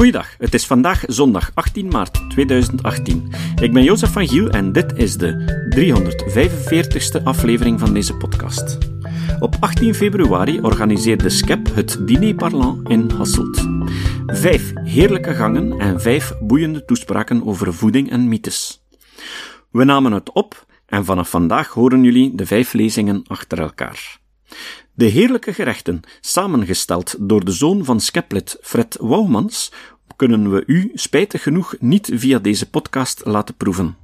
Goeiedag, het is vandaag zondag 18 maart 2018. Ik ben Jozef van Giel en dit is de 345ste aflevering van deze podcast. Op 18 februari organiseerde SCEP het Diner Parlant in Hasselt. Vijf heerlijke gangen en vijf boeiende toespraken over voeding en mythes. We namen het op en vanaf vandaag horen jullie de vijf lezingen achter elkaar. De heerlijke gerechten, samengesteld door de zoon van Skeplet, Fred Wouwmans, kunnen we u spijtig genoeg niet via deze podcast laten proeven.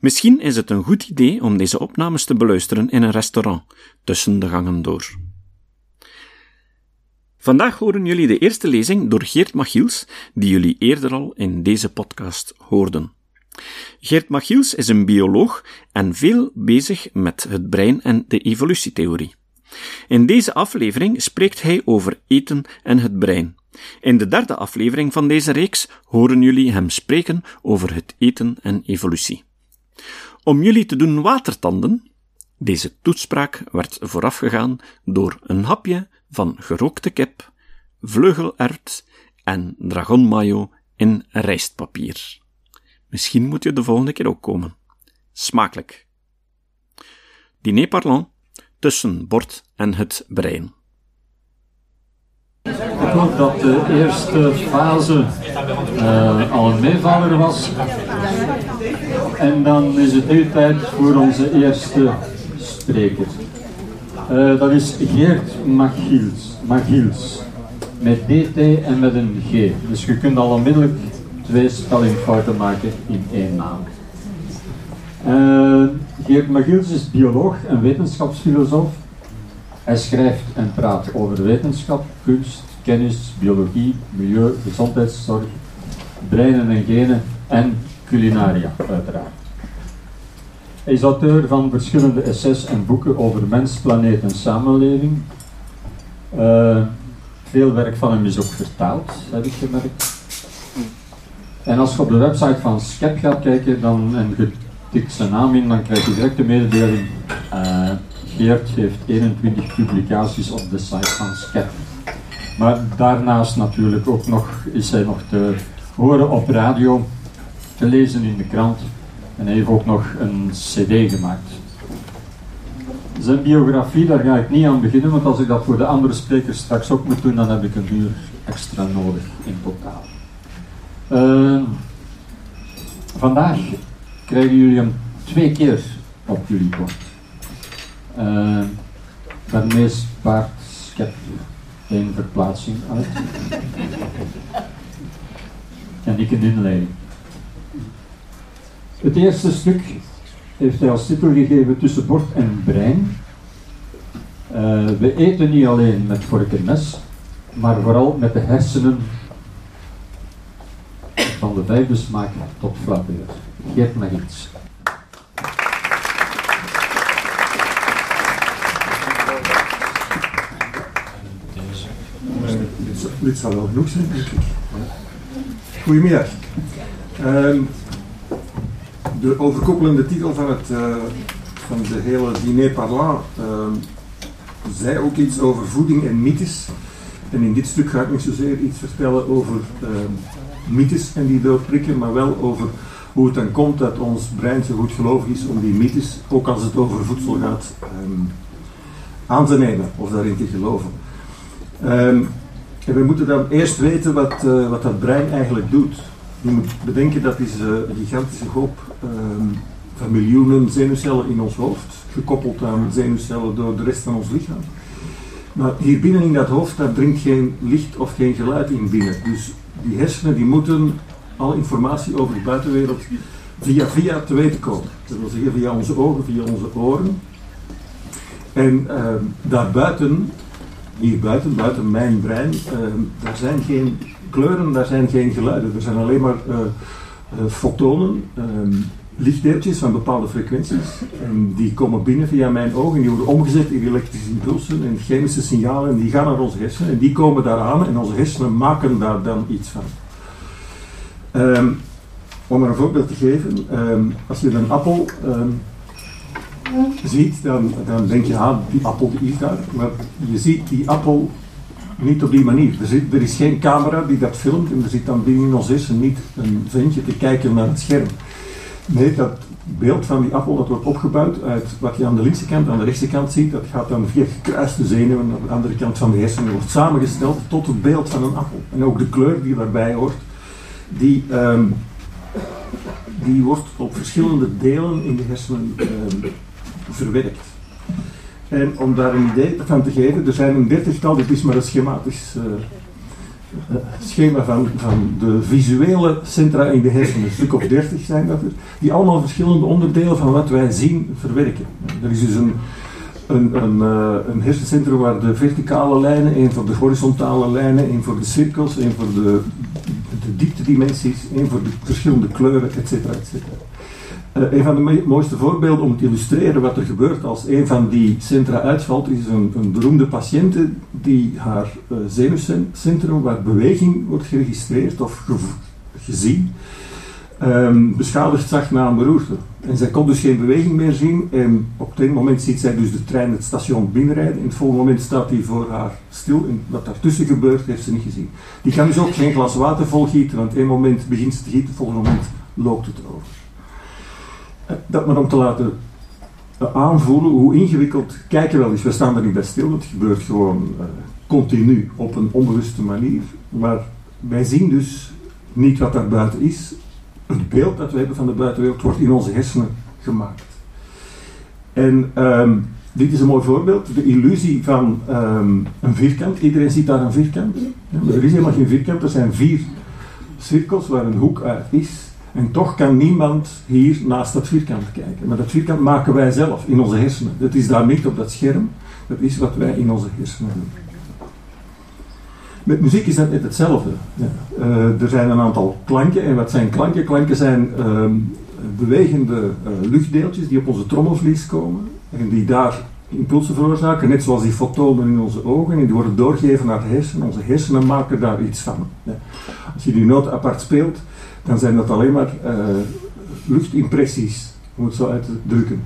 Misschien is het een goed idee om deze opnames te beluisteren in een restaurant, tussen de gangen door. Vandaag horen jullie de eerste lezing door Geert Machiels, die jullie eerder al in deze podcast hoorden. Geert Machiels is een bioloog en veel bezig met het brein en de evolutietheorie. In deze aflevering spreekt hij over eten en het brein. In de derde aflevering van deze reeks horen jullie hem spreken over het eten en evolutie. Om jullie te doen watertanden, deze toespraak werd voorafgegaan door een hapje van gerookte kip, vleugelert en dragonmayo in rijstpapier. Misschien moet je de volgende keer ook komen. Smakelijk. Diner parlant tussen bord en het brein. Ik hoop dat de eerste fase uh, al een meevaller was. En dan is het nu tijd voor onze eerste spreker. Uh, dat is Geert Machiels. Machiels. Met DT en met een G. Dus je kunt al onmiddellijk twee spellingfouten maken in één. Uh, Geert Magiels is bioloog en wetenschapsfilosoof. Hij schrijft en praat over wetenschap, kunst, kennis, biologie, milieu, gezondheidszorg, breinen en genen en culinaria, uiteraard. Hij is auteur van verschillende essays en boeken over mens, planeet en samenleving. Uh, veel werk van hem is ook vertaald, heb ik gemerkt. En als je op de website van Skep gaat kijken dan, en je tikt zijn naam in, dan krijg je direct de mededeling. Uh, Geert heeft 21 publicaties op de site van Skep. Maar daarnaast natuurlijk ook nog, is hij nog te horen op radio, te lezen in de krant. En hij heeft ook nog een cd gemaakt. Zijn biografie, daar ga ik niet aan beginnen, want als ik dat voor de andere sprekers straks ook moet doen, dan heb ik een uur extra nodig in totaal. Uh, vandaag krijgen jullie hem twee keer op jullie bord. Uh, daarmee spaart Skep één verplaatsing uit. en ik een inleiding. Het eerste stuk heeft hij als titel gegeven Tussen bord en brein. Uh, we eten niet alleen met vork en mes, maar vooral met de hersenen van de vijfde smaak tot flappeur. Geert nog iets. Dit zal wel genoeg zijn, denk ik. Goedemiddag. Um, de overkoepelende titel van, het, uh, van de hele diner parlant uh, zei ook iets over voeding en mythes. En in dit stuk ga ik niet zozeer iets vertellen over uh, mythes en die doorprikken, maar wel over hoe het dan komt dat ons brein zo goed gelovig is om die mythes, ook als het over voedsel gaat, um, aan te nemen of daarin te geloven. Um, en we moeten dan eerst weten wat, uh, wat dat brein eigenlijk doet. Je moet bedenken dat is uh, een gigantische hoop um, van miljoenen zenuwcellen in ons hoofd, gekoppeld aan zenuwcellen door de rest van ons lichaam. Maar hier binnen in dat hoofd, daar dringt geen licht of geen geluid in binnen. Dus die hersenen die moeten alle informatie over de buitenwereld via via te weten komen. Dat wil zeggen via onze ogen, via onze oren. En uh, daarbuiten, hier buiten, buiten mijn brein, uh, daar zijn geen kleuren, daar zijn geen geluiden. Er zijn alleen maar uh, fotonen, ehm, lichtdeeltjes van bepaalde frequenties. En die komen binnen via mijn ogen, die worden omgezet in elektrische impulsen en chemische signalen. En die gaan naar onze hersenen en die komen daar aan en onze hersenen maken daar dan iets van. Um, om er een voorbeeld te geven, um, als je een appel um, ziet, dan, dan denk je, ah, die appel die is daar. Maar je ziet die appel niet op die manier. Er, zit, er is geen camera die dat filmt en er zit dan binnen in ons hersen niet een ventje te kijken naar het scherm. Nee, dat beeld van die appel dat wordt opgebouwd uit wat je aan de linkse kant aan de rechtse kant ziet, dat gaat dan via gekruiste zenuwen aan de andere kant van de hersenen, wordt samengesteld tot het beeld van een appel. En ook de kleur die daarbij hoort, die, ehm, die wordt op verschillende delen in de hersenen ehm, verwerkt. En om daar een idee van te geven, er zijn een dertigtal, dit is maar een schematisch uh, schema van, van de visuele centra in de hersenen, een stuk of dertig zijn dat er, die allemaal verschillende onderdelen van wat wij zien verwerken. Er is dus een, een, een, uh, een hersencentrum waar de verticale lijnen, één voor de horizontale lijnen, één voor de cirkels, één voor de, de dieptedimensies, één voor de verschillende kleuren, etc. etc. Uh, een van de mooiste voorbeelden om te illustreren wat er gebeurt als een van die centra uitvalt, is een, een beroemde patiënte die haar uh, zenuwcentrum, waar beweging wordt geregistreerd of gezien, um, beschadigd zag na een beroerte. En zij kon dus geen beweging meer zien en op dit moment ziet zij dus de trein het station binnenrijden. In het volgende moment staat hij voor haar stil en wat daartussen gebeurt heeft ze niet gezien. Die kan dus ook geen glas water volgieten, want één moment begint ze te gieten, het volgende moment loopt het over dat maar om te laten eh, aanvoelen hoe ingewikkeld kijken wel is. We staan er niet bij stil, het gebeurt gewoon uh, continu op een onbewuste manier. Maar wij zien dus niet wat daar buiten is. Het beeld dat we hebben van de buitenwereld wordt in onze hersenen gemaakt. En um, dit is een mooi voorbeeld, de illusie van um, een vierkant. Iedereen ziet daar een vierkant. Maar er is helemaal geen vierkant, er zijn vier cirkels waar een hoek uit is. En toch kan niemand hier naast dat vierkant kijken. Maar dat vierkant maken wij zelf in onze hersenen. Dat is daar niet op dat scherm. Dat is wat wij in onze hersenen doen. Met muziek is dat net hetzelfde. Ja. Uh, er zijn een aantal klanken. En wat zijn klanken? Klanken zijn uh, bewegende uh, luchtdeeltjes die op onze trommelvlies komen. En die daar impulsen veroorzaken. Net zoals die fotonen in onze ogen. En die worden doorgegeven naar de hersenen. Onze hersenen maken daar iets van. Ja. Als je die noot apart speelt dan zijn dat alleen maar uh, luchtimpressies, om het zo uit te drukken.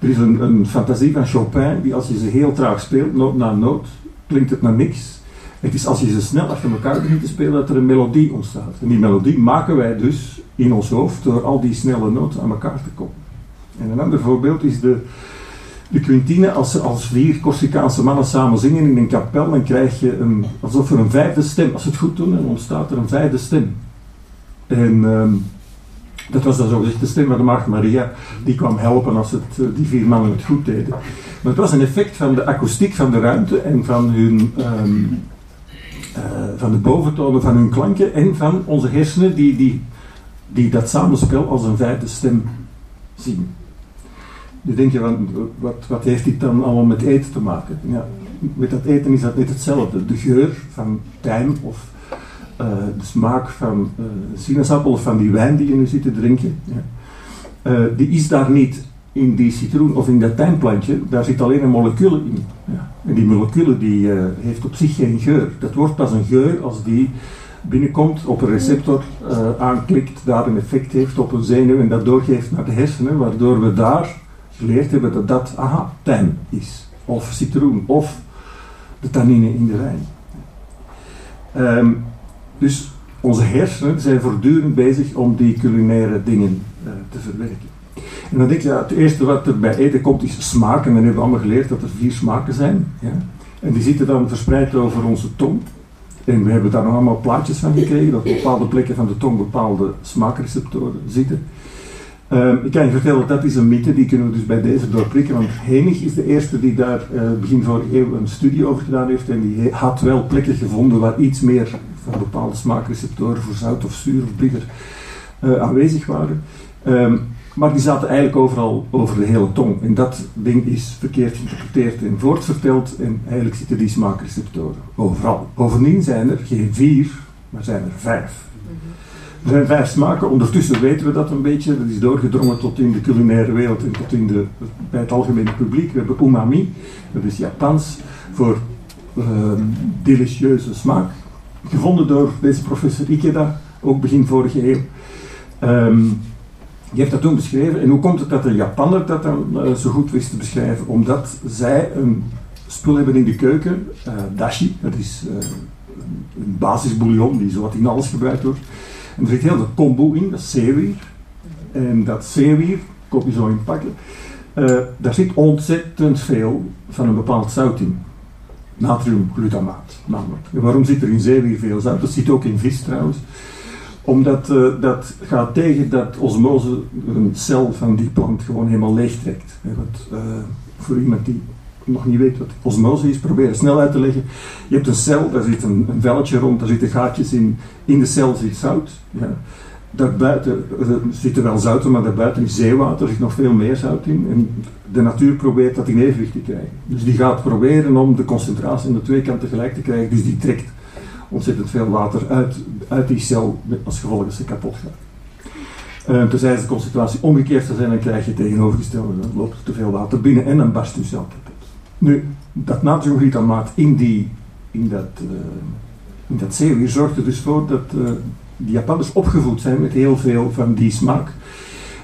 Er is een, een, fantasie van Chopin, die als je ze heel traag speelt, noot na noot, klinkt het naar niks. Het is als je ze snel achter elkaar begint te spelen, dat er een melodie ontstaat. En die melodie maken wij dus in ons hoofd door al die snelle noten aan elkaar te koppelen. En een ander voorbeeld is de, de quintine, als, als vier Corsicaanse mannen samen zingen in een kapel, dan krijg je een, alsof er een vijfde stem, als ze het goed doen, dan ontstaat er een vijfde stem. En um, dat was dan zogezegd de stem van de Maagd Maria, die kwam helpen als het, uh, die vier mannen het goed deden. Maar het was een effect van de akoestiek van de ruimte en van hun. Um, uh, van de boventonen van hun klanken en van onze hersenen die, die, die dat samenspel als een vijfde stem zien. Je denk je van, wat, wat heeft dit dan allemaal met eten te maken? Ja, met dat eten is dat net hetzelfde. De geur van tijm of uh, de smaak van uh, sinaasappel of van die wijn die je nu zit te drinken, ja. die is daar niet in die citroen of in dat tijmplantje, daar zit alleen een moleculen in. Ja. En die moleculen die heeft op zich geen geur. Dat wordt pas een geur als die binnenkomt, op een receptor aanklikt, daar een effect heeft op een zenuw en dat doorgeeft naar de hersenen, waardoor we daar geleerd hebben dat dat, aha, tijm is. Of citroen, of de tannine in de wijn. Um, dus onze hersenen zijn voortdurend bezig om die culinaire dingen uh, te verwerken. En dan denk je, ja, het eerste wat er bij eten komt is smaak. En dan hebben we allemaal geleerd dat er vier smaken zijn. Ja? En die zitten dan verspreid over onze tong. En we hebben daar nog allemaal plaatjes van gekregen, dat op bepaalde plekken van de tong bepaalde smaakreceptoren zitten. Um, ik kan je vertellen, dat is een mythe, die kunnen we dus bij deze doorprikken, want Henig is de eerste die daar uh, begin vorige eeuw een studie over gedaan heeft en die had wel plekken gevonden waar iets meer van bepaalde smaakreceptoren voor zout of zuur of bitter uh, aanwezig waren. Um, maar die zaten eigenlijk overal over de hele tong. En dat ding is verkeerd geïnterpreteerd en voortverteld. En eigenlijk zitten die smaakreceptoren overal. Bovendien zijn er geen vier, maar zijn er vijf. Er zijn vijf smaken, ondertussen weten we dat een beetje. Dat is doorgedrongen tot in de culinaire wereld en tot in de, bij het algemene publiek. We hebben umami, dat is Japans, voor uh, delicieuze smaak gevonden door deze professor Ikeda, ook begin vorige eeuw. Um, die heeft dat toen beschreven. En hoe komt het dat de Japaner dat dan uh, zo goed wist te beschrijven? Omdat zij een spul hebben in de keuken. Uh, dashi, dat is uh, een basisbouillon die zowat in alles gebruikt wordt. En er zit heel veel kombu in, dat is zeewier. En dat zeewier, koop je zo in pakken, daar zit ontzettend veel van een bepaald zout in. Natriumglutamaat, namelijk. Waarom zit er in zeewier veel zout? Dat zit ook in vis trouwens omdat uh, dat gaat tegen dat osmose een cel van die plant gewoon helemaal leegtrekt. Wat, uh, voor iemand die nog niet weet wat osmose is, probeer het snel uit te leggen. Je hebt een cel, daar zit een, velletje rond, daar zitten gaatjes in. In de cel zit zout. Ja. Daarbuiten zit er wel zout, maar daarbuiten is zeewater, er zit nog veel meer zout in. En de natuur probeert dat in evenwicht te krijgen. Dus die gaat proberen om de concentratie aan de twee kanten gelijk te krijgen. Dus die trekt ontzettend veel water uit, uit die cel als gevolg dat ze kapot gaat. Uh, tenzij de concentratie omgekeerd zou zijn, dan krijg je tegenovergestelde, dan loopt er te veel water binnen en dan barst je cel kapot. Nu, dat natriumglutamaat in, die, in, dat, uh, in dat zeewier zorgt er dus voor dat uh, de Japanners opgevoed zijn met heel veel van die smaak.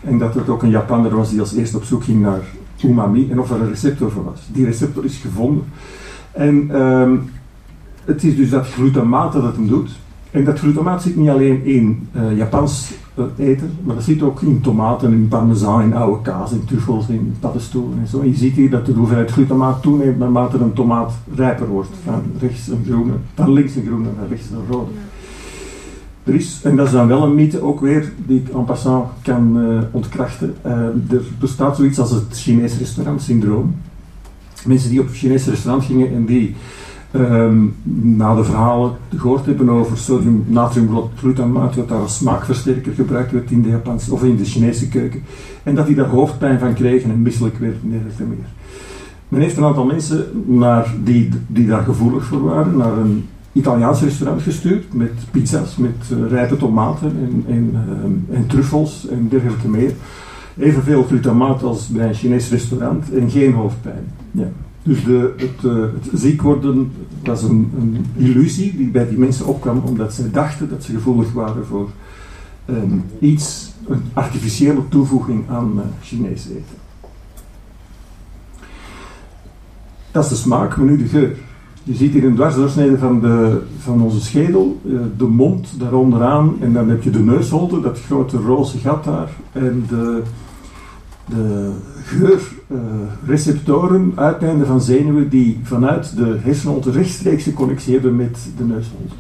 En dat het ook een Japanner was die als eerste op zoek ging naar umami en of er een receptor voor was. Die receptor is gevonden. En uh, het is dus dat glutamaat dat het hem doet. En dat glutamaat zit niet alleen in uh, Japans uh, eten, maar dat zit ook in tomaten, in parmezaan, in oude kaas, in truffels, in paddenstoelen en zo. En je ziet hier dat de hoeveelheid glutamaat toeneemt naarmate een tomaat rijper wordt. Van rechts een groene, van links een groene, van rechts een rode. Er is, en dat is dan wel een mythe ook weer, die ik en passant kan uh, ontkrachten. er bestaat zoiets als het Chinees restaurant syndroom. Mensen die op een Chinees restaurant gingen en die Um, na de verhalen gehoord hebben over sodium natriumglutamaat, dat daar als smaakversterker gebruikt werd in de Japanse of in de Chinese keuken, en dat die daar hoofdpijn van kregen en misselijk werden en meer. Men heeft een aantal mensen naar die, die daar gevoelig voor waren, naar een Italiaans restaurant gestuurd met pizza's, met uh, rijpe tomaten en, en, uh, en truffels en dergelijke meer. Evenveel glutamaat als bij een Chinees restaurant en geen hoofdpijn. Ja. Dus de, het, ziek worden was een, een, illusie die bij die mensen opkwam omdat ze dachten dat ze gevoelig waren voor um, iets, een artificiële toevoeging aan uh, Chinees eten. Dat is de smaak, maar nu de geur. Je ziet hier een dwarsdoorsnede van, de, van onze schedel, uh, de mond daaronderaan en dan heb je de neusholte, dat grote roze gat daar en de de geurreceptoren, uh, uiteinden van zenuwen die vanuit de hersenholte rechtstreekse connectie hebben met de neusholte.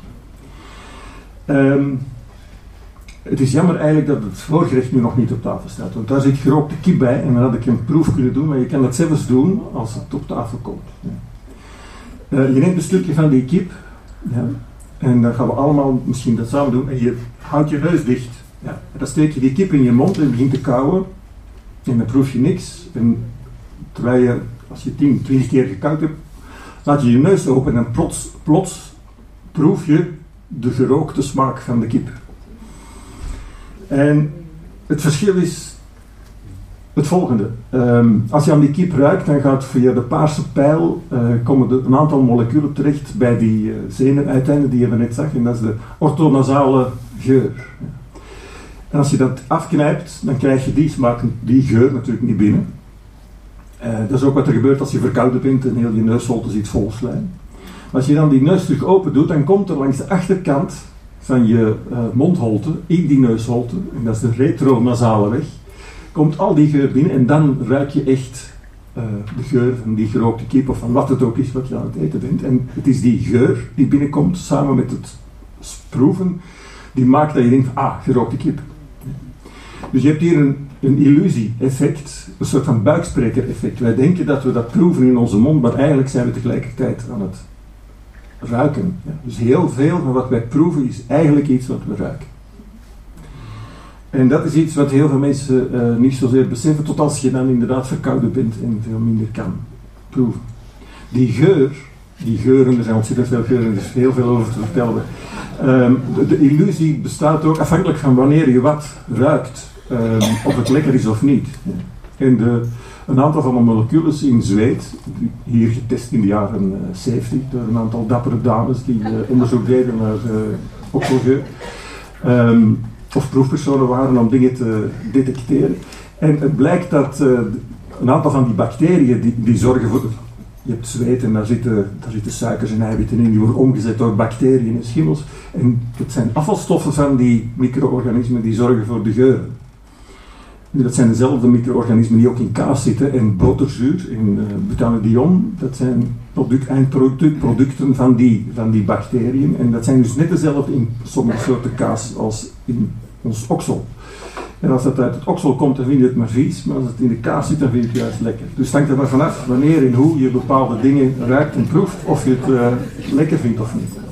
Um, het is jammer eigenlijk dat het voorgerecht nu nog niet op tafel staat, want daar zit gerookte kip bij en dan had ik een proef kunnen doen, maar je kan dat zelfs doen als het op tafel komt. Uh, je neemt een stukje van die kip en dan gaan we allemaal misschien dat samen doen en je houdt je neus dicht. Ja. Dan steek je die kip in je mond en begint te kauwen en dan proef je niks. En terwijl je, als je 10, 20 keer gekauwd hebt, laat je je neus open en plots, plots proef je de gerookte smaak van de kip. En het verschil is het volgende. Um, als je aan die kip ruikt, dan gaat via de paarse pijl uh, komen een aantal moleculen terecht bij die uh, zenuwuiteinden die je net zag. En dat is de orthonasale geur. En als je dat afknijpt, dan krijg je die smaak, die geur natuurlijk niet binnen. Uh, dat is ook wat er gebeurt als je verkouden bent en heel je neusholte zit vol slijm. Maar als je dan die neus terug open doet, dan komt er langs de achterkant van je uh, mondholte, in die neusholte, en dat is de retronasale weg, komt al die geur binnen en dan ruik je echt uh, de geur van die gerookte kip of van wat het ook is wat je aan het eten bent. En het is die geur die binnenkomt samen met het proeven, die maakt dat je denkt, ah, gerookte kip. Dus je hebt hier een, een illusie-effect, een soort van buikspreker-effect. Wij denken dat we dat proeven in onze mond, maar eigenlijk zijn we tegelijkertijd aan het ruiken. Ja. Dus heel veel van wat wij proeven is eigenlijk iets wat we ruiken. En dat is iets wat heel veel mensen uh, niet zozeer beseffen, tot als je dan inderdaad verkouden bent en veel minder kan proeven. Die geur, die geuren, er zijn ontzettend veel geuren, er is heel veel over te vertellen. De, de, illusie bestaat ook afhankelijk van wanneer je wat ruikt um, of het lekker is of niet. En de, een aantal van de moleculen in zweet, hier getest in de jaren uh, eh, 70 door een aantal dappere dames die uh, onderzoek deden naar uh, of proefpersonen waren om dingen te detecteren. En het blijkt dat een aantal van die bacteriën die, die zorgen voor je hebt zweet en daar zitten, daar zitten suikers en eiwitten in, die worden omgezet door bacteriën en schimmels. En het zijn afvalstoffen van die micro-organismen die zorgen voor de geuren. Dat zijn dezelfde micro-organismen die ook in kaas zitten en boterzuur, in uh, butanedion. Dat zijn product, eindproducten van die, van die bacteriën. En dat zijn dus net dezelfde in sommige soorten kaas als in ons oksel. En als dat uit het oksel komt, dan vind je het maar vies. Maar als het in de kaas zit, dan vind je het juist lekker. Dus het hangt er maar vanaf wanneer en hoe je bepaalde dingen ruikt en proeft. Of je het uh, lekker vindt of niet.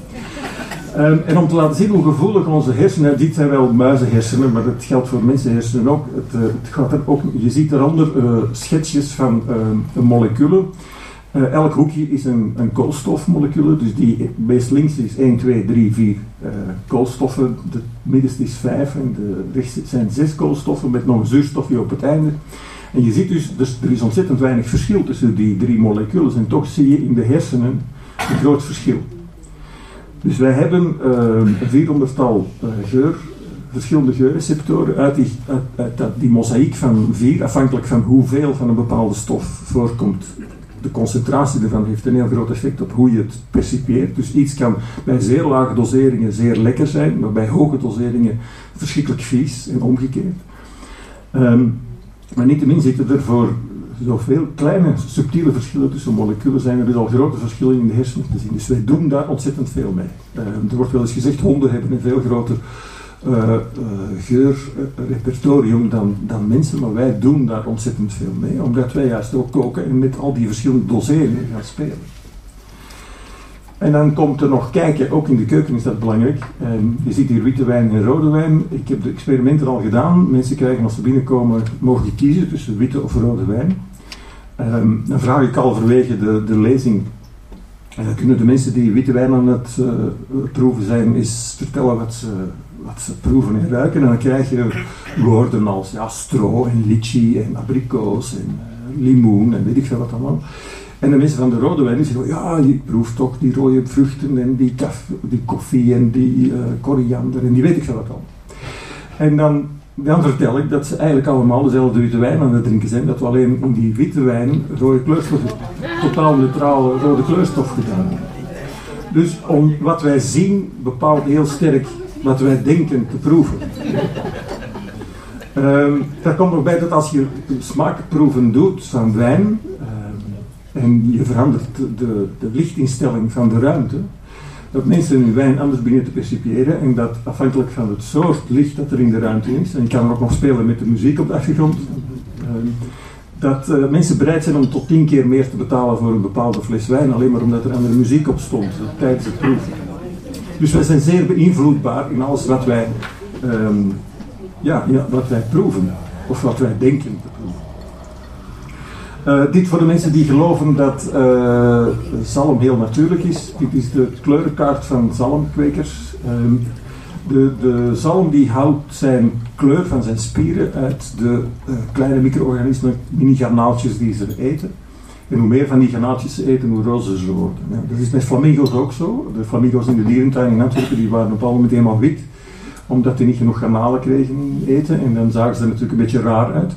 Um, en om te laten zien hoe gevoelig onze hersenen, dit zijn wel muizenhersenen, maar dat geldt voor mensenhersenen ook. Het, het gaat er ook je ziet eronder uh, schetsjes van uh, moleculen. elk hoekje is een, een koolstofmolecule, dus die meest links is 1, 2, 3, 4 koolstoffen, de middenste is 5 en de rechts zijn 6 koolstoffen met nog een zuurstofje op het einde. En je ziet dus, dus, er is ontzettend weinig verschil tussen die drie moleculen en toch zie je in de hersenen een groot verschil. Dus wij hebben een vierhonderdtal uh, geur, verschillende geurreceptoren uit, die, uit, uit dat, die mozaïek van vier, afhankelijk van hoeveel van een bepaalde stof voorkomt. De concentratie ervan heeft een heel groot effect op hoe je het percipieert. Dus iets kan bij zeer lage doseringen zeer lekker zijn, maar bij hoge doseringen verschrikkelijk vies en omgekeerd. Um, maar niettemin zitten er voor zoveel kleine, subtiele verschillen tussen moleculen zijn er dus al grote verschillen in de hersenen te zien. Dus wij doen daar ontzettend veel mee. Uh, er wordt wel eens gezegd, honden hebben een veel groter uh, geurrepertorium dan, dan mensen, maar wij doen daar ontzettend veel mee, omdat wij juist ook koken en met al die verschillende doseringen gaan spelen. En dan komt er nog kijken, ook in de keuken is dat belangrijk. Um, je ziet hier witte wijn en rode wijn. Ik heb de experimenten al gedaan. Mensen krijgen als ze binnenkomen, mogen kiezen tussen witte of rode wijn. Dan vraag ik halverwege de, de lezing, uh, kunnen de mensen die witte wijn aan het uh, proeven zijn, eens vertellen wat ze, wat ze proeven en ruiken. En dan krijg je woorden als ja, stro en litchi en abrikoos en uh, limoen en weet ik veel wat allemaal. En de mensen van de rode wijn zeggen, ja, je proeft toch die rode vruchten en die, die koffie en die koriander en die weet ik veel wat al. En dan dan vertel ik dat ze eigenlijk allemaal dezelfde witte wijn aan het drinken zijn, dat we alleen in die witte wijn rode kleurstof, totaal neutrale rode kleurstof gedaan hebben. Dus om, wat wij zien bepaalt heel sterk wat wij denken te proeven. Um, daar komt nog bij dat als je smaakproeven doet van wijn um, en je verandert de, de lichtinstelling van de ruimte, dat mensen hun wijn anders beginnen te percipiëren en dat afhankelijk van het soort licht dat er in de ruimte is, en ik kan ook nog spelen met de muziek op de achtergrond, ehm, dat uh, mensen bereid zijn om tot tien keer meer te betalen voor een bepaalde fles wijn, alleen maar omdat er andere muziek op stond tijdens het proeven. Dus wij zijn zeer beïnvloedbaar in alles wat wij, ja, ja, wat wij proeven, of wat wij denken te proeven. Uh, dit voor de mensen die geloven dat uh, zalm heel natuurlijk is. Dit is de kleurenkaart van zalmkwekers. Um, de, de zalm die houdt zijn kleur van zijn spieren uit de uh, kleine micro-organismen, mini-garnaaltjes die ze eten. En hoe meer van die garnaaltjes ze eten, hoe rozer ze worden. Dat is met flamingo's ook zo. De flamingo's in de dierentuin in Antwerpen die waren op een moment helemaal wit, omdat die niet genoeg garnalen kregen eten. En dan zagen ze er natuurlijk een beetje raar uit.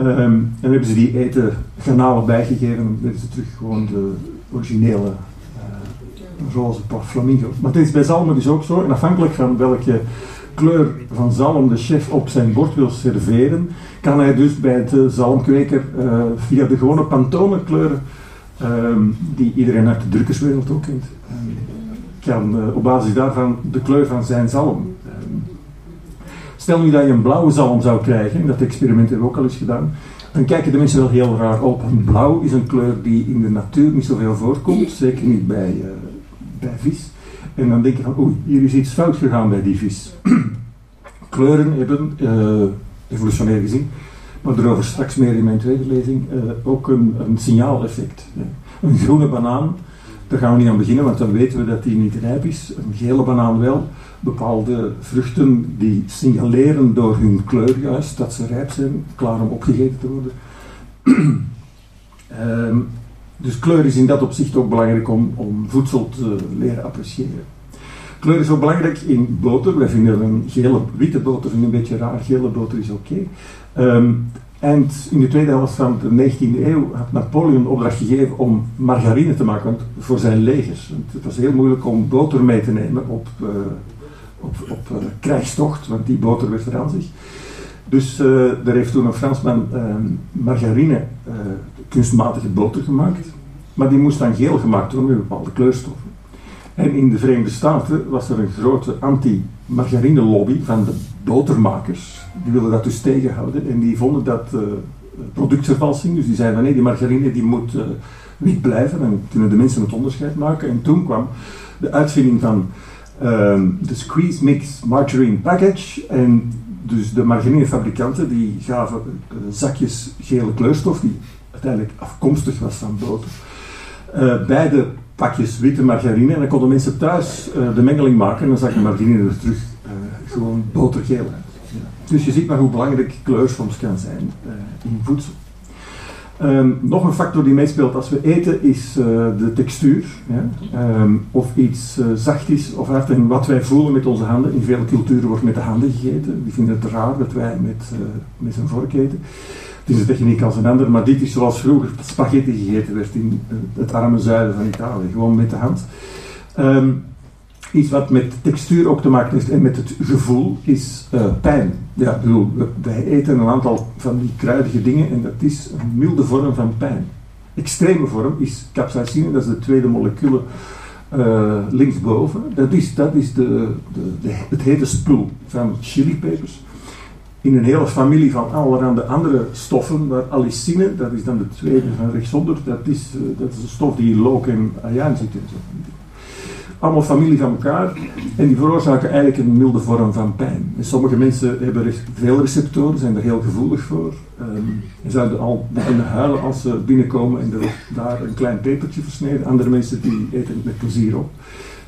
Um, en hebben ze die eten garnalen bijgegeven en werden ze terug gewoon de originele uh, roze flamingo. Maar het is bij zalmen dus ook zo. Afhankelijk van welke kleur van zalm de chef op zijn bord wil serveren, kan hij dus bij de zalmkweker uh, via de gewone pantone kleuren, um, die iedereen uit de drukkerswereld ook kent, um, kan uh, op basis daarvan de kleur van zijn zalm Stel nu dat je een blauwe zalm zou krijgen, dat experiment hebben we ook al eens gedaan, dan kijken de mensen wel heel raar op. blauw is een kleur die in de natuur niet zoveel voorkomt, zeker niet bij, uh, bij vis. En dan denk je van, oei, hier is iets fout gegaan bij die vis. Kleuren hebben, uh, evolutionair gezien, maar daarover straks meer in mijn tweede lezing, uh, ook een, een signaaleffect. Een groene banaan, daar gaan we niet aan beginnen, want dan weten we dat die niet rijp is. Een gele banaan wel bepaalde vruchten die signaleren door hun kleur juist dat ze rijp zijn, klaar om opgegeten te worden. um, dus kleur is in dat opzicht ook belangrijk om, voedsel te leren appreciëren. Kleur is ook belangrijk in boter. Wij vinden een gele, witte boter een beetje raar, gele boter is oké. Okay. Um, eind in de tweede helft van de 19e eeuw had Napoleon opdracht gegeven om margarine te maken voor zijn legers. het was heel moeilijk om boter mee te nemen op, uh, op, op uh, krijgstocht, want die boter werd ranzig. Dus uh, er heeft toen een Fransman margarine, kunstmatige boter gemaakt. Maar die moest dan geel gemaakt worden met bepaalde kleurstoffen. En in de Verenigde Staten was er een grote anti-margarine lobby van de botermakers. Die wilden dat dus tegenhouden en die vonden dat uh, productvervalsing. Dus die zeiden nee, die margarine die moet uh, wit blijven en kunnen de mensen het onderscheid maken. En toen kwam de uitvinding van ehm, de Squeeze Mix Margarine Package. En dus de margarinefabrikanten die gaven uh, zakjes gele kleurstof die uiteindelijk afkomstig was van boter. bij de pakjes witte margarine en dan konden mensen thuis de mengeling maken en dan zag de margarine er terug gewoon botergeel uit. Dus je ziet maar hoe belangrijk kleur kan zijn in voedsel. Um, nog een factor die meespeelt als we eten is uh, de textuur. Um, of iets uh, zacht is of hard. En wat wij voelen met onze handen. In vele culturen wordt met de handen gegeten. Die vinden het raar dat wij met, met zijn vork eten. Het is een techniek als een ander, maar dit is zoals vroeger spaghetti gegeten werd in het arme zuiden van Italië. Gewoon met de hand. Um, Iets wat met textuur ook te maken heeft en met het gevoel is uh, pijn. Ja, bedoel, wij eten een aantal van die kruidige dingen en dat is een milde vorm van pijn. Extreme vorm is capsaicine, dat is de tweede molecule uh, linksboven. Dat is, dat is de, de, het hete spul van chilipepers. In een hele familie van allerhande andere stoffen, waar allicine, dat is dan de tweede van rechtsonder, dat is, uh, dat is een stof die in look en ayaan zit en allemaal familie van elkaar en die veroorzaken eigenlijk een milde vorm van pijn. En sommige mensen hebben veel receptoren, zijn er heel gevoelig voor um, en zouden al beginnen huilen als ze binnenkomen en daar een klein pepertje versneden. Andere mensen die eten het met plezier op.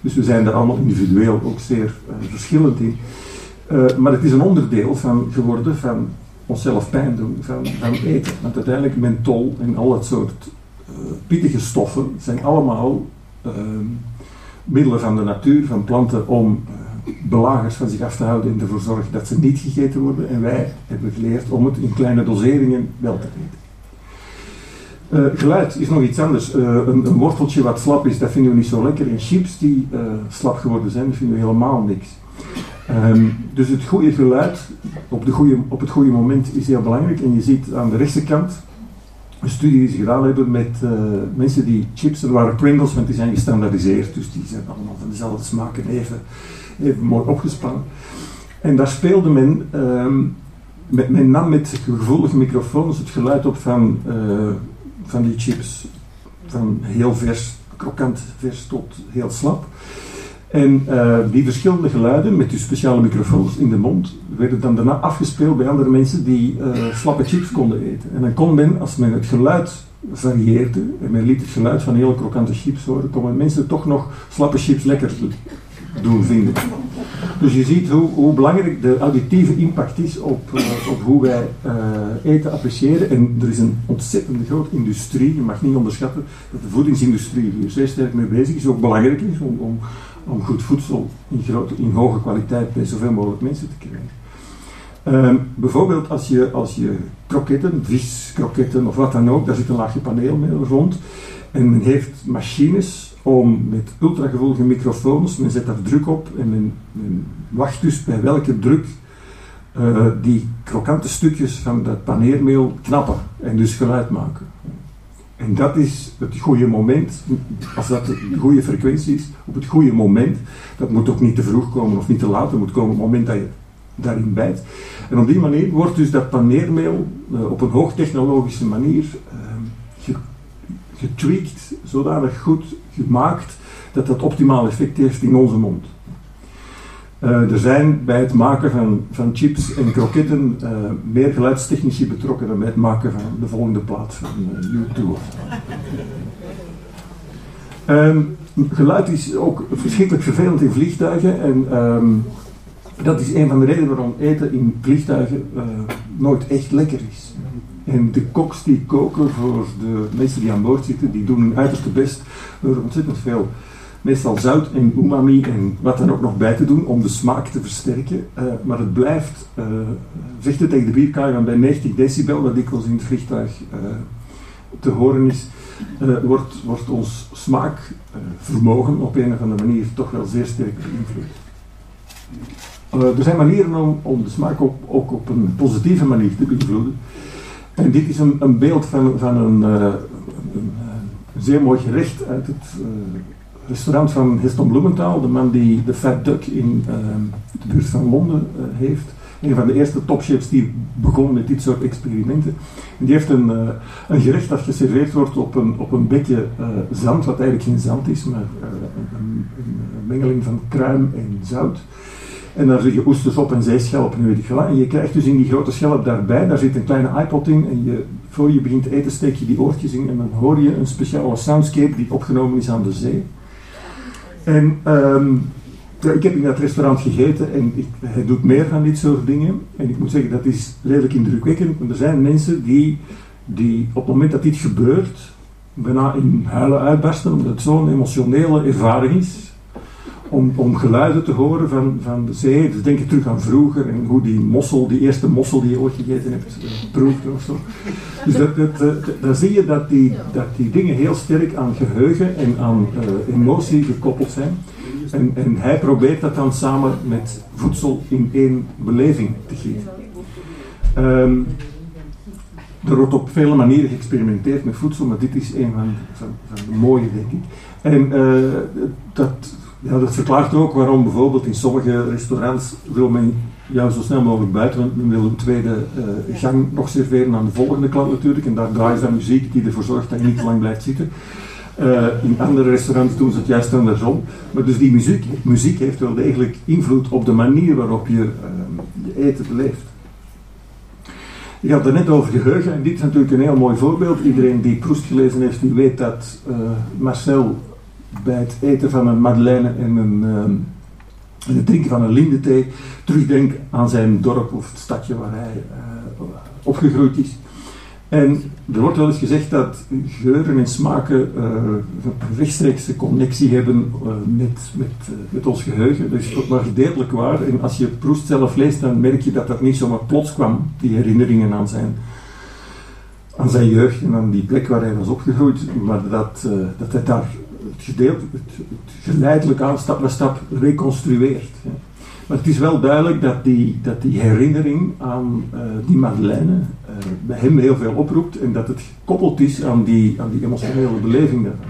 Dus we zijn er allemaal individueel ook zeer uh, verschillend in. Uh, maar het is een onderdeel van geworden van onszelf pijn doen, van, van eten. Want uiteindelijk mentol en al dat soort uh, pittige stoffen zijn allemaal ehm, middelen van de natuur, van planten, om uh, belagers van zich af te houden en ervoor zorgen dat ze niet gegeten worden. En wij hebben geleerd om het in kleine doseringen wel te eten. Uh, geluid is nog iets anders. Uh, een, worteltje wat slap is, dat vinden we niet zo lekker. En chips die slap geworden zijn, dat vinden we helemaal niks. Um, dus het goede geluid op, de goede, op het goede moment is heel belangrijk. En je ziet aan de rechterkant studie die ze gedaan hebben met uh, mensen die chips, er waren Pringles, want die zijn gestandaardiseerd, dus die zijn allemaal van dezelfde smaak en even, even mooi opgespannen. En daar speelde men, um, met, men nam met gevoelige microfoons het geluid op van, uh, van die chips, van heel vers, krokant vers tot heel slap. En uh, die verschillende geluiden met die speciale microfoons in de mond werden dan daarna afgespeeld bij andere mensen die uh, slappe chips konden eten. En dan kon men, als men het geluid varieerde, en men liet het geluid van hele krokante chips horen, konden mensen toch nog slappe chips lekker doen vinden. Dus je ziet hoe, belangrijk de auditieve impact is op, uh, op hoe wij eten appreciëren. En er is een ontzettend grote industrie, je mag niet onderschatten dat de voedingsindustrie hier zeer sterk mee bezig is, ook belangrijk is om, om om goed voedsel in, grote, in hoge kwaliteit bij zoveel mogelijk mensen te krijgen. Um, bijvoorbeeld als je, als je kroketten, viskroketten of wat dan ook, daar zit een laagje paneelmeel rond. En men heeft machines om met ultragevoelige microfoons, men zet daar druk op en men, men wacht dus bij welke druk uh, die krokante stukjes van dat paneermeel knappen en dus geluid maken. En dat is het goede moment, als dat de goede frequentie is, op het goede moment. Dat moet ook niet te vroeg komen of niet te laat, dat moet komen op het moment dat je daarin bijt. En op die manier wordt dus dat paneermeel uh, op een hoogtechnologische manier uh, getweakt, zodanig goed gemaakt, dat dat optimaal effect heeft in onze mond. Uh, er zijn bij het maken van, van chips en kroketten uh, meer geluidstechnici betrokken dan bij het maken van de volgende plaat van YouTube. Um, geluid is ook verschrikkelijk vervelend in vliegtuigen en um, dat is een van de redenen waarom eten in vliegtuigen nooit echt lekker is. En de koks die koken voor de mensen die aan boord zitten, die doen hun uiterste best door ontzettend veel meestal zout en umami en wat dan ook nog bij te doen om de smaak te versterken. Uh, maar het blijft, uh, het tegen de bierkaai, bij 90 decibel, wat dikwijls in het vliegtuig uh, te horen is, wordt, wordt ons smaakvermogen op een of andere manier toch wel zeer sterk beïnvloed. er zijn manieren om, om de smaak ook, ook op een positieve manier te beïnvloeden. En dit is een, een beeld van, van een, een, een, zeer mooi gerecht uit het restaurant van Heston Bloementaal, de man die de Fat Duck in uh, de buurt van Londen uh, heeft. Een van de eerste topchefs die begon met dit soort experimenten. En die heeft een, uh, een gerecht dat geserveerd wordt op een, op een bekje zand, wat eigenlijk geen zand is, maar een, mengeling van kruim en zout. En daar zit je oesters op en zeeschelp en weet ik En je krijgt dus in die grote schelp daarbij, daar zit een kleine iPod in. En je, voor je begint te eten steek je die oortjes in en dan hoor je een speciale soundscape die opgenomen is aan de zee. En ja, ik heb in dat restaurant gegeten en hij doet meer van dit soort dingen. En ik moet zeggen, dat is redelijk indrukwekkend. Want er zijn mensen die, die op het moment dat dit gebeurt, bijna in huilen uitbarsten, omdat het zo'n emotionele ervaring is om, om geluiden te horen van, van de zee. Dus denk je terug aan vroeger en hoe die mossel, die eerste mossel die je ooit gegeten hebt, uh, proefde of zo. Dus dat, dat, dan zie je dat die, dat die dingen heel sterk aan geheugen en aan uh, emotie gekoppeld zijn. En, en hij probeert dat dan samen met voedsel in één beleving te gieten. Um, er wordt op vele manieren geëxperimenteerd met voedsel, maar dit is een van, van, de mooie, denk ik. En dat, ja, dat verklaart ook waarom bijvoorbeeld in sommige restaurants wil men jou zo snel mogelijk buiten, want men wil een tweede uh, gang nog serveren aan de volgende klant natuurlijk. En daar draaien ze dan muziek die ervoor zorgt dat je niet te lang blijft zitten. Uh, in andere restaurants doen ze het juist andersom. Maar dus die muziek, muziek heeft wel degelijk invloed op de manier waarop je uh, je eten beleeft. Je had het net over geheugen en dit is natuurlijk een heel mooi voorbeeld. Iedereen die Proest gelezen heeft, die weet dat Marcel bij het eten van een madeleine en een, ehm, en het drinken van een lindethee terugdenk aan zijn dorp of het stadje waar hij uh, opgegroeid is. En er wordt wel eens gezegd dat geuren en smaken uh, een rechtstreekse connectie hebben uh, met, met, met ons geheugen. Dat is ook maar gedeeltelijk waar. En als je Proest zelf leest, dan merk je dat dat niet zomaar plots kwam, die herinneringen aan zijn, aan zijn jeugd en aan die plek waar hij was opgegroeid. Maar dat, dat hij daar het gedeelte, het, geleidelijk aan, stap bij stap reconstrueert. Maar het is wel duidelijk dat die, dat die herinnering aan uh, die Madeleine uh, bij hem heel veel oproept en dat het gekoppeld is aan die, aan die emotionele beleving daarvan.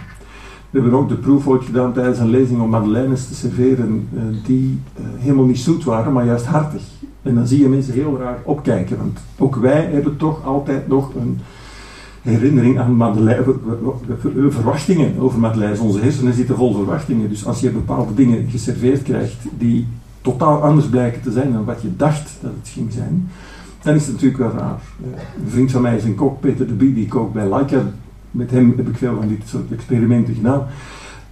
We hebben ook de proef ooit gedaan tijdens een lezing om Madeleines te serveren uh, die helemaal niet zoet waren, maar juist hartig. En dan zie je mensen heel raar opkijken, want ook wij hebben toch altijd nog een herinnering aan Madeleine, verwachtingen over Madeleine. Onze hersenen zitten vol verwachtingen. Dus als je bepaalde dingen geserveerd krijgt die totaal anders blijken te zijn dan wat je dacht dat het ging zijn, dan is het natuurlijk wel raar. Een vriend van mij is een kok, Peter de Bie, die kookt bij Laika. Met hem heb ik veel van dit soort experimenten gedaan.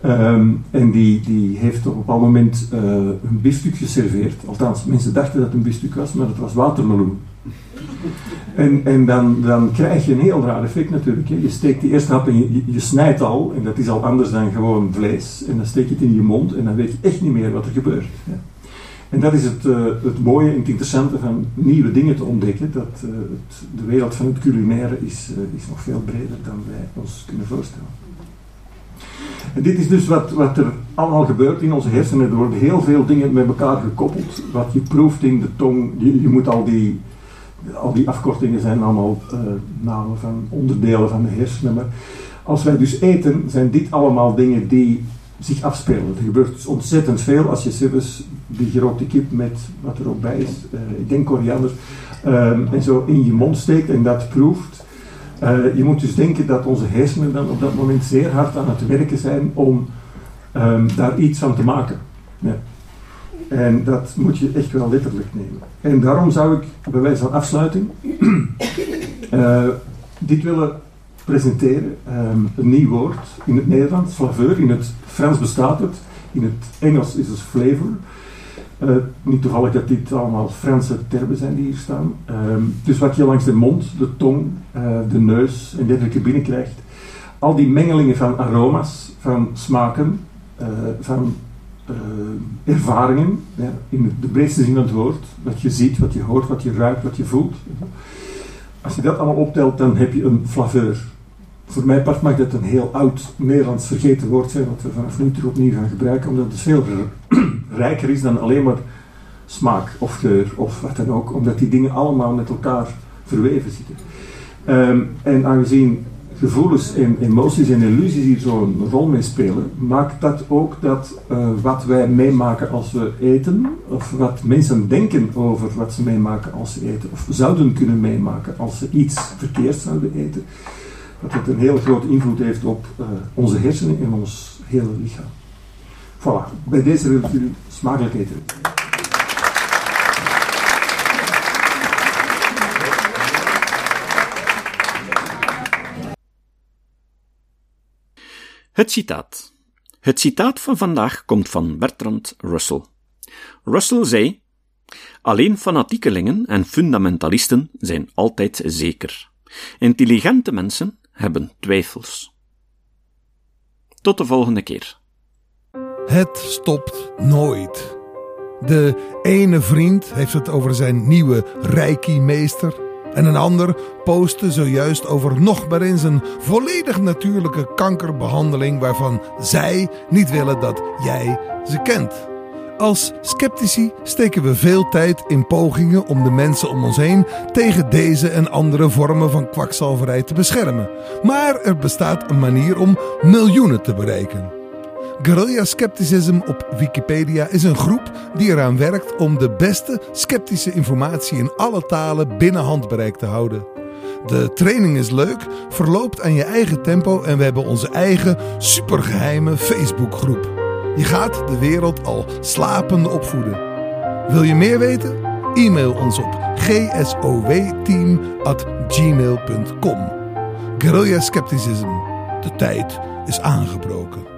Um, en die, die heeft op een bepaald moment uh, een biefstuk geserveerd. Althans, mensen dachten dat het een biefstuk was, maar het was watermeloen. En, en dan, dan krijg je een heel raar effect natuurlijk. Je steekt die eerste hap en je, je, snijdt al, en dat is al anders dan gewoon vlees. En dan steek je het in je mond en dan weet je echt niet meer wat er gebeurt. En dat is het, uh, het mooie en het interessante van nieuwe dingen te ontdekken. Dat het, de wereld van het culinaire is, uh, is nog veel breder dan wij ons kunnen voorstellen. En dit is dus wat, wat er allemaal gebeurt in onze hersenen. Er worden heel veel dingen met elkaar gekoppeld. Wat je proeft in de tong. Je moet al die al die afkortingen zijn allemaal uh, namen van onderdelen van de hersenen. Maar als wij dus eten, zijn dit allemaal dingen die zich afspelen. Er gebeurt dus ontzettend veel als je zelfs die gerookte kip met wat er ook bij is, uh, ik denk koriander, uh, en zo in je mond steekt en dat proeft. Uh, je moet dus denken dat onze hersenen dan op dat moment zeer hard aan het werken zijn om um, daar iets van te maken. Ja. En dat moet je echt wel letterlijk nemen. En daarom zou ik, bij wijze van afsluiting, uh, dit willen presenteren. Um, een nieuw woord in het Nederlands, flaveur. In het Frans bestaat het. In het Engels is het flavor. Uh, niet toevallig dat dit allemaal Franse termen zijn die hier staan. Um, dus wat je langs de mond, de tong, uh, de neus en dergelijke binnenkrijgt. Al die mengelingen van aroma's, van smaken, van ervaringen, ja, in de breedste zin van het woord, wat je ziet, wat je hoort, wat je ruikt, wat je voelt. Als je dat allemaal optelt, dan heb je een flaveur. Voor mij part mag dat een heel oud Nederlands vergeten woord zijn, wat we vanaf nu terug opnieuw gaan gebruiken, omdat het veel rijker is dan alleen maar smaak of geur of wat dan ook, omdat die dingen allemaal met elkaar verweven zitten. Um, en aangezien gevoelens en emoties en illusies hier zo'n rol mee spelen, maakt dat ook dat uh, wat wij meemaken als we eten, of wat mensen denken over wat ze meemaken als ze eten, of zouden kunnen meemaken als ze iets verkeerd zouden eten, dat het een heel grote invloed heeft op uh, onze hersenen en ons hele lichaam. Voilà, bij deze wil smakelijk eten. Het citaat. Het citaat van vandaag komt van Bertrand Russell. Russell zei: Alleen fanatiekelingen en fundamentalisten zijn altijd zeker. Intelligente mensen hebben twijfels. Tot de volgende keer. Het stopt nooit. De ene vriend heeft het over zijn nieuwe reiki-meester. En een ander postte zojuist over nog maar eens een volledig natuurlijke kankerbehandeling waarvan zij niet willen dat jij ze kent. Als sceptici steken we veel tijd in pogingen om de mensen om ons heen tegen deze en andere vormen van kwakzalverij te beschermen. Maar er bestaat een manier om miljoenen te bereiken. Guerrilla Skepticism op Wikipedia is een groep die eraan werkt om de beste sceptische informatie in alle talen binnen handbereik te houden. De training is leuk, verloopt aan je eigen tempo en we hebben onze eigen supergeheime Facebookgroep. Je gaat de wereld al slapende opvoeden. Wil je meer weten? E-mail ons op gsowteam.gmail.com Guerrilla Skepticism. De tijd is aangebroken.